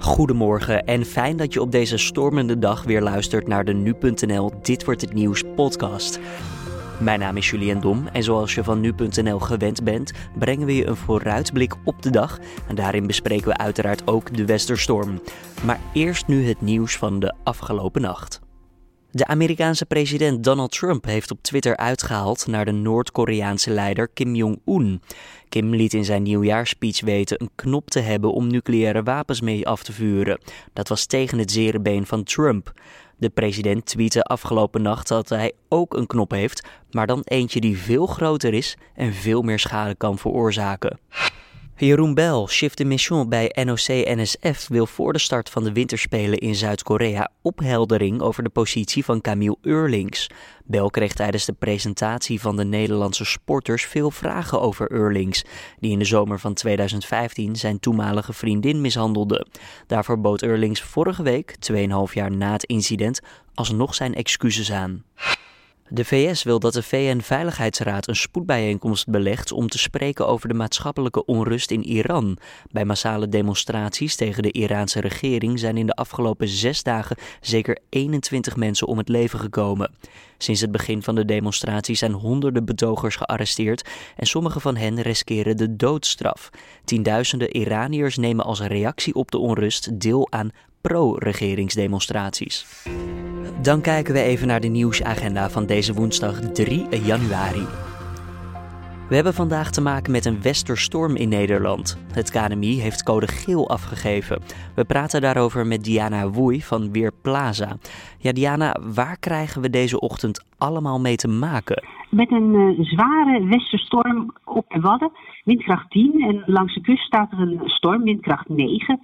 Goedemorgen en fijn dat je op deze stormende dag weer luistert naar de nu.nl Dit wordt het nieuws podcast. Mijn naam is Julien Dom en zoals je van nu.nl gewend bent, brengen we je een vooruitblik op de dag en daarin bespreken we uiteraard ook de Westerstorm. Maar eerst nu het nieuws van de afgelopen nacht. De Amerikaanse president Donald Trump heeft op Twitter uitgehaald naar de Noord-Koreaanse leider Kim Jong-un. Kim liet in zijn nieuwjaarspeech weten een knop te hebben om nucleaire wapens mee af te vuren. Dat was tegen het zere been van Trump. De president tweette afgelopen nacht dat hij ook een knop heeft, maar dan eentje die veel groter is en veel meer schade kan veroorzaken. Jeroen Bel, chef de mission bij NOC-NSF, wil voor de start van de winterspelen in Zuid-Korea opheldering over de positie van Camille Eurlings. Bel kreeg tijdens de presentatie van de Nederlandse sporters veel vragen over Eurlings, die in de zomer van 2015 zijn toenmalige vriendin mishandelde. Daarvoor bood Eurlings vorige week, 2,5 jaar na het incident, alsnog zijn excuses aan. De VS wil dat de VN-veiligheidsraad een spoedbijeenkomst belegt om te spreken over de maatschappelijke onrust in Iran. Bij massale demonstraties tegen de Iraanse regering zijn in de afgelopen zes dagen zeker 21 mensen om het leven gekomen. Sinds het begin van de demonstraties zijn honderden betogers gearresteerd en sommige van hen riskeren de doodstraf. Tienduizenden Iraniërs nemen als reactie op de onrust deel aan pro-regeringsdemonstraties. Dan kijken we even naar de nieuwsagenda van deze woensdag 3 januari. We hebben vandaag te maken met een westerstorm in Nederland. Het KNMI heeft code geel afgegeven. We praten daarover met Diana Woei van Weerplaza. Ja, Diana, waar krijgen we deze ochtend allemaal mee te maken? Met een uh, zware westerstorm op de Wadden, windkracht 10. En langs de kust staat er een storm, windkracht 9.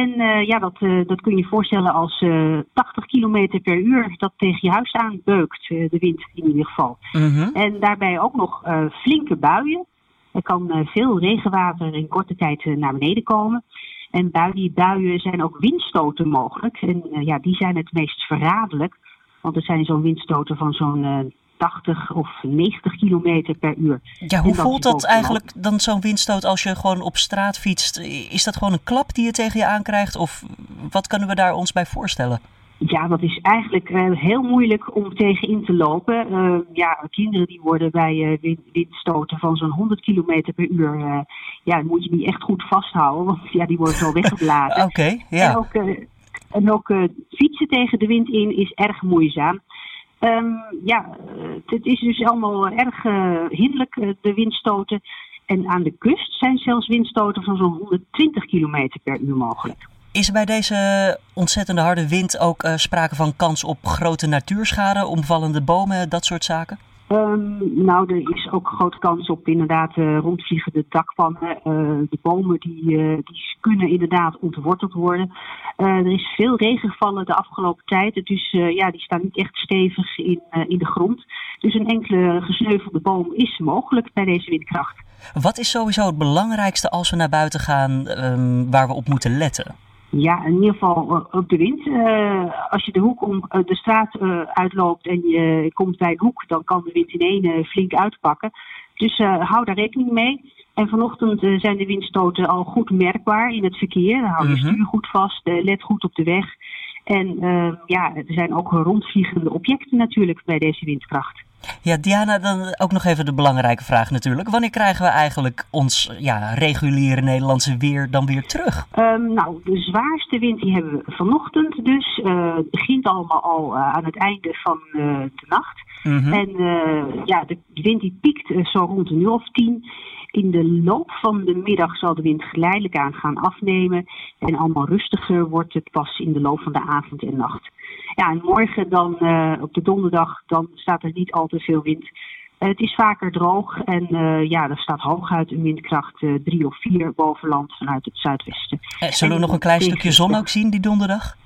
En uh, ja, dat, uh, dat kun je voorstellen als uh, 80 km per uur dat tegen je huis aanbeukt, de wind in ieder geval. -hmm. En daarbij ook nog flinke buien. Er kan veel regenwater in korte tijd naar beneden komen. En bij die buien zijn ook windstoten mogelijk. En ja, die zijn het meest verraderlijk. Want er zijn zo'n windstoten van zo'n 80 of 90 kilometer per uur. Ja, hoe voelt dat eigenlijk dan zo'n windstoot als je gewoon op straat fietst? Is dat gewoon een klap die je tegen je aankrijgt? Of wat kunnen we daar ons bij voorstellen? Ja, dat is eigenlijk uh, heel moeilijk om tegenin te lopen. Uh, ja, kinderen die worden bij uh, windstoten van zo'n 100 kilometer per uur, ja, moet je die echt goed vasthouden, want ja, die worden zo weggeblazen. Oké, okay, ja. En ook, en ook fietsen tegen de wind in is erg moeizaam. Um, ja, het is dus allemaal erg uh, hinderlijk, uh, de windstoten. En aan de kust zijn zelfs windstoten van zo'n 120 km per uur mogelijk. Is er bij deze ontzettende harde wind ook sprake van kans op grote natuurschade, omvallende bomen, dat soort zaken? Um, nou, er is ook grote kans op inderdaad uh, rondvliegende dakpannen. Uh, de bomen die, uh, die kunnen inderdaad ontworteld worden. er is veel regen gevallen de afgelopen tijd. Dus ja, die staan niet echt stevig in, in de grond. Dus een enkele gesneuvelde boom is mogelijk bij deze windkracht. Wat is sowieso het belangrijkste als we naar buiten gaan um, waar we op moeten letten? Ja, in ieder geval op de wind. Uh, als je de hoek om de straat uh, uitloopt en je komt bij een hoek, dan kan de wind in één flink uitpakken. Dus hou daar rekening mee. En vanochtend zijn de windstoten al goed merkbaar in het verkeer. Dan hou je mm-hmm. stuur goed vast, let goed op de weg. En ja, er zijn ook rondvliegende objecten natuurlijk bij deze windkracht. Ja, Diana, dan ook nog even de belangrijke vraag natuurlijk. Wanneer krijgen we eigenlijk ons ja, reguliere Nederlandse weer dan weer terug? Um, nou, de zwaarste wind die hebben we vanochtend dus. Uh, het begint allemaal al uh, aan het einde van uh, de nacht. Mm -hmm. En ja, de wind die piekt zo rond een uur of tien. In de loop van de middag zal de wind geleidelijk aan gaan afnemen. En allemaal rustiger wordt het pas in de loop van de avond en nacht. Ja, en morgen dan uh, op de donderdag, dan staat er niet al te veel wind. Uh, het is vaker droog en uh, ja, er staat hooguit een windkracht 3 of 4 boven land vanuit het zuidwesten. zullen we nog een klein stukje zon ook zien die donderdag?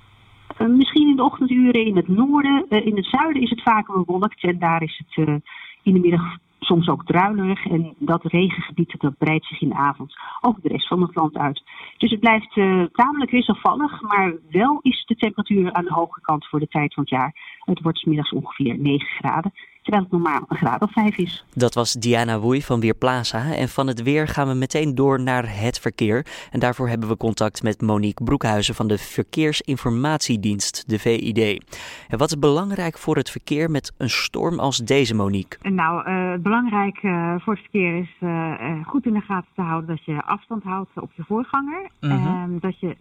misschien in de ochtenduren in het noorden. in het zuiden is het vaker bewolkt en daar is het in de middag soms ook druilerig. En dat regengebied dat breidt zich in de avond over de rest van het land uit. Dus het blijft uh, tamelijk wisselvallig, maar wel is de temperatuur aan de hoge kant voor de tijd van het jaar. Het wordt middags ongeveer 9 graden. Terwijl het normaal een graad of 5 is. Dat was Diana Woei van Weerplaza. En van het weer gaan we meteen door naar het verkeer. En daarvoor hebben we contact met Monique Broekhuizen van de Verkeersinformatiedienst, de VID. En wat is belangrijk voor het verkeer met een storm als deze, Monique? Nou, uh, belangrijk uh, voor het verkeer is uh, goed in de gaten te houden dat je afstand houdt op je voorganger. Mm -hmm. dat je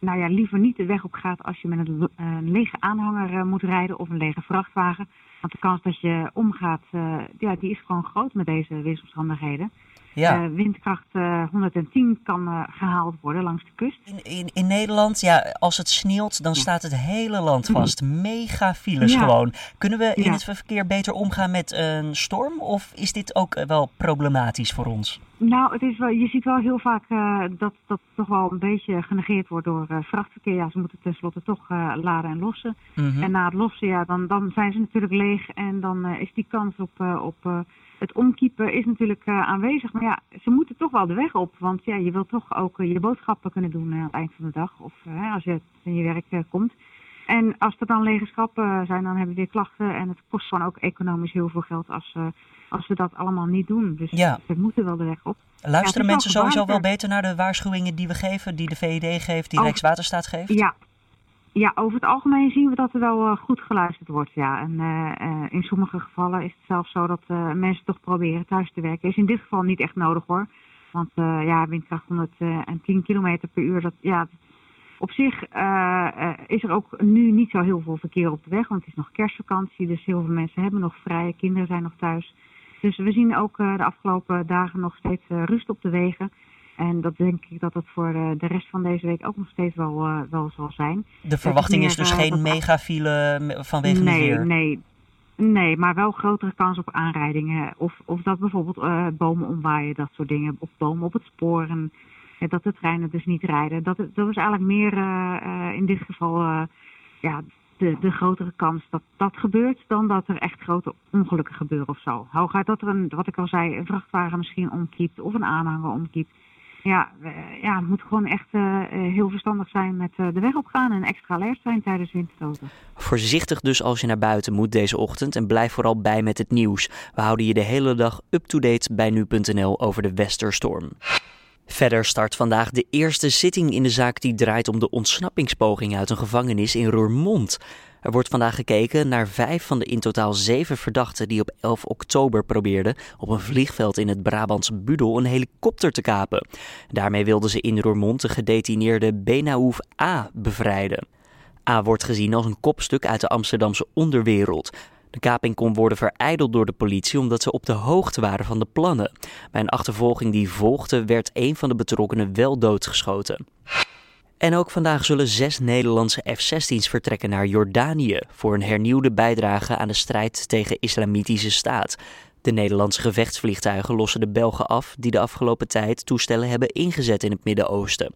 nou ja, liever niet de weg op gaat als je met een, lege aanhanger moet rijden of een lege vrachtwagen. Want de kans dat je omgaat, uh, ja, die is gewoon groot met deze weersomstandigheden. Ja. Uh, windkracht uh, 110 kan gehaald worden langs de kust. In, in, in Nederland, ja, als het sneeuwt, dan staat het hele land vast. Mega files ja. gewoon. Kunnen we in ja. het verkeer beter omgaan met een storm? Of is dit ook wel problematisch voor ons? Nou, het is wel, je ziet wel heel vaak dat dat toch wel een beetje genegeerd wordt door vrachtverkeer. Ja, ze moeten tenslotte toch laden en lossen. Mm -hmm. En na het lossen, ja, dan, dan zijn ze natuurlijk leeg. En dan is die kans op, op het omkiepen is natuurlijk aanwezig. Maar ja, ze moeten toch wel de weg op. Want ja, je wilt toch ook je boodschappen kunnen doen aan het eind van de dag. Of als je in je werk komt. En als er dan lege schappen zijn, dan hebben we weer klachten. En het kost gewoon ook economisch heel veel geld als, als we dat allemaal niet doen. Dus ja. we moeten wel de weg op. Luisteren ja, mensen sowieso wel beter naar de waarschuwingen die we geven, die de VED geeft, die oh, Rijkswaterstaat geeft? Ja. Ja, over het algemeen zien we dat er wel uh, goed geluisterd wordt. Ja. En uh, in sommige gevallen is het zelfs zo dat mensen toch proberen thuis te werken. Is in dit geval niet echt nodig hoor. Want ja, windkracht 110 km per uur, dat, ja, op zich is er ook nu niet zo heel veel verkeer op de weg, want het is nog kerstvakantie, dus heel veel mensen hebben nog vrije kinderen zijn nog thuis. Dus we zien ook de afgelopen dagen nog steeds rust op de wegen. En dat denk ik dat het voor de rest van deze week ook nog steeds wel, wel zal zijn. De verwachting is dus geen megafile vanwege nee, weer? Nee, nee, maar wel grotere kans op aanrijdingen. Of, of dat bijvoorbeeld bomen omwaaien, dat soort dingen. Of bomen op het spoor. En, dat de treinen dus niet rijden. Dat, dat is eigenlijk meer uh, in dit geval ja, de, de grotere kans dat dat gebeurt dan dat er echt grote ongelukken gebeuren of zo. Hooguit dat er een, wat ik al zei, een vrachtwagen misschien omkiept of een aanhanger omkiept. Ja, ja, het moet gewoon echt uh, heel verstandig zijn met uh, de weg opgaan en extra alert zijn tijdens windstoten. Voorzichtig dus als je naar buiten moet deze ochtend en blijf vooral bij met het nieuws. We houden je de hele dag up-to-date bij nu.nl over de Westerstorm. Verder start vandaag de eerste zitting in de zaak die draait om de ontsnappingspoging uit een gevangenis in Roermond. Er wordt vandaag gekeken naar vijf van de in totaal zeven verdachten die op 11 oktober probeerden op een vliegveld in het Brabantse Budel een helikopter te kapen. Daarmee wilden ze in Roermond de gedetineerde Benaouf A bevrijden. A wordt gezien als een kopstuk uit de Amsterdamse onderwereld. De kaping kon worden vereideld door de politie omdat ze op de hoogte waren van de plannen. Bij een achtervolging die volgde werd een van de betrokkenen wel doodgeschoten. En ook vandaag zullen zes Nederlandse F-16's vertrekken naar Jordanië voor een hernieuwde bijdrage aan de strijd tegen Islamitische Staat. De Nederlandse gevechtsvliegtuigen lossen de Belgen af die de afgelopen tijd toestellen hebben ingezet in het Midden-Oosten.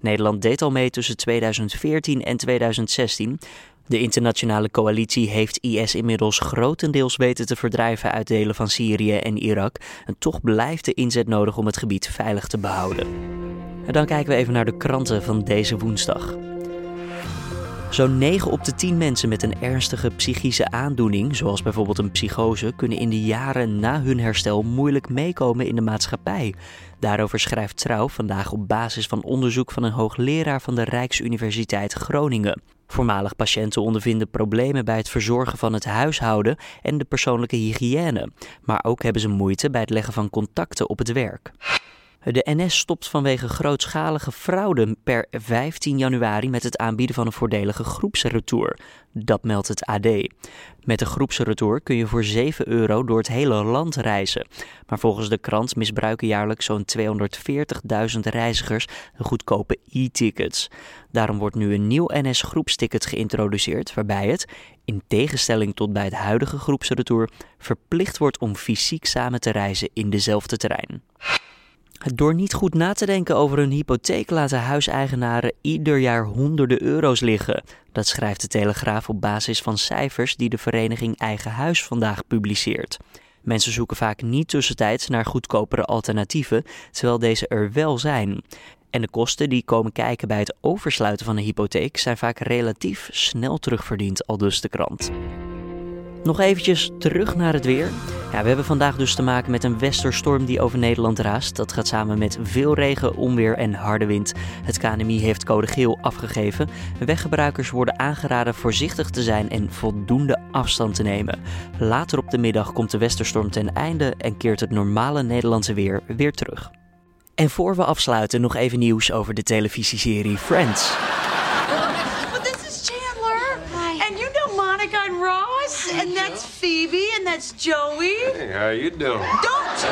Nederland deed al mee tussen 2014 en 2016. De internationale coalitie heeft IS inmiddels grotendeels weten te verdrijven uit delen van Syrië en Irak. En toch blijft de inzet nodig om het gebied veilig te behouden. En dan kijken we even naar de kranten van deze woensdag. Zo'n 9 op de 10 mensen met een ernstige psychische aandoening, zoals bijvoorbeeld een psychose, kunnen in de jaren na hun herstel moeilijk meekomen in de maatschappij. Daarover schrijft Trouw vandaag op basis van onderzoek van een hoogleraar van de Rijksuniversiteit Groningen. Voormalig patiënten ondervinden problemen bij het verzorgen van het huishouden en de persoonlijke hygiëne, maar ook hebben ze moeite bij het leggen van contacten op het werk. De NS stopt vanwege grootschalige fraude per 15 januari met het aanbieden van een voordelige groepsretour. Dat meldt het AD. Met de groepsretour kun je voor 7 euro door het hele land reizen. Maar volgens de krant misbruiken jaarlijks zo'n 240.000 reizigers de goedkope e-tickets. Daarom wordt nu een nieuw NS-groepsticket geïntroduceerd, waarbij het, in tegenstelling tot bij het huidige groepsretour, verplicht wordt om fysiek samen te reizen in dezelfde terrein. Door niet goed na te denken over hun hypotheek laten huiseigenaren ieder jaar honderden euro's liggen. Dat schrijft de Telegraaf op basis van cijfers die de vereniging Eigen Huis vandaag publiceert. Mensen zoeken vaak niet tussentijds naar goedkopere alternatieven, terwijl deze er wel zijn. En de kosten die komen kijken bij het oversluiten van een hypotheek zijn vaak relatief snel terugverdiend, al dus de krant. Nog eventjes terug naar het weer. Ja, we hebben vandaag dus te maken met een westerstorm die over Nederland raast. Dat gaat samen met veel regen, onweer en harde wind. Het KNMI heeft code geel afgegeven. Weggebruikers worden aangeraden voorzichtig te zijn en voldoende afstand te nemen. Later op de middag komt de westerstorm ten einde en keert het normale Nederlandse weer weer terug. En voor we afsluiten nog even nieuws over de televisieserie Friends. And that's Phoebe, and that's Joey. Hey, how you doing? Don't!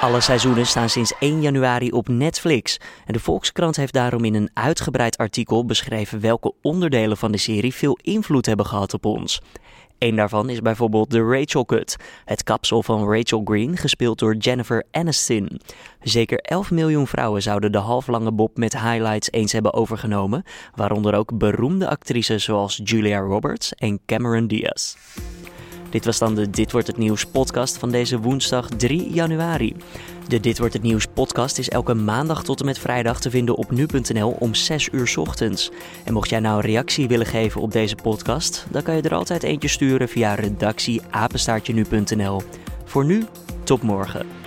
Alle seizoenen staan sinds 1 januari op Netflix. En de Volkskrant heeft daarom in een uitgebreid artikel beschreven welke onderdelen van de serie veel invloed hebben gehad op ons. Een daarvan is bijvoorbeeld de Rachel Cut, het kapsel van Rachel Green, gespeeld door Jennifer Aniston. Zeker 11 miljoen vrouwen zouden de halflange bob met highlights eens hebben overgenomen, waaronder ook beroemde actrices zoals Julia Roberts en Cameron Diaz. Dit was dan de Dit wordt het nieuws podcast van deze woensdag 3 januari. De Dit wordt het nieuws podcast is elke maandag tot en met vrijdag te vinden op nu.nl om 6 uur ochtends. En mocht jij nou een reactie willen geven op deze podcast, dan kan je er altijd eentje sturen via redactie Voor nu, tot morgen.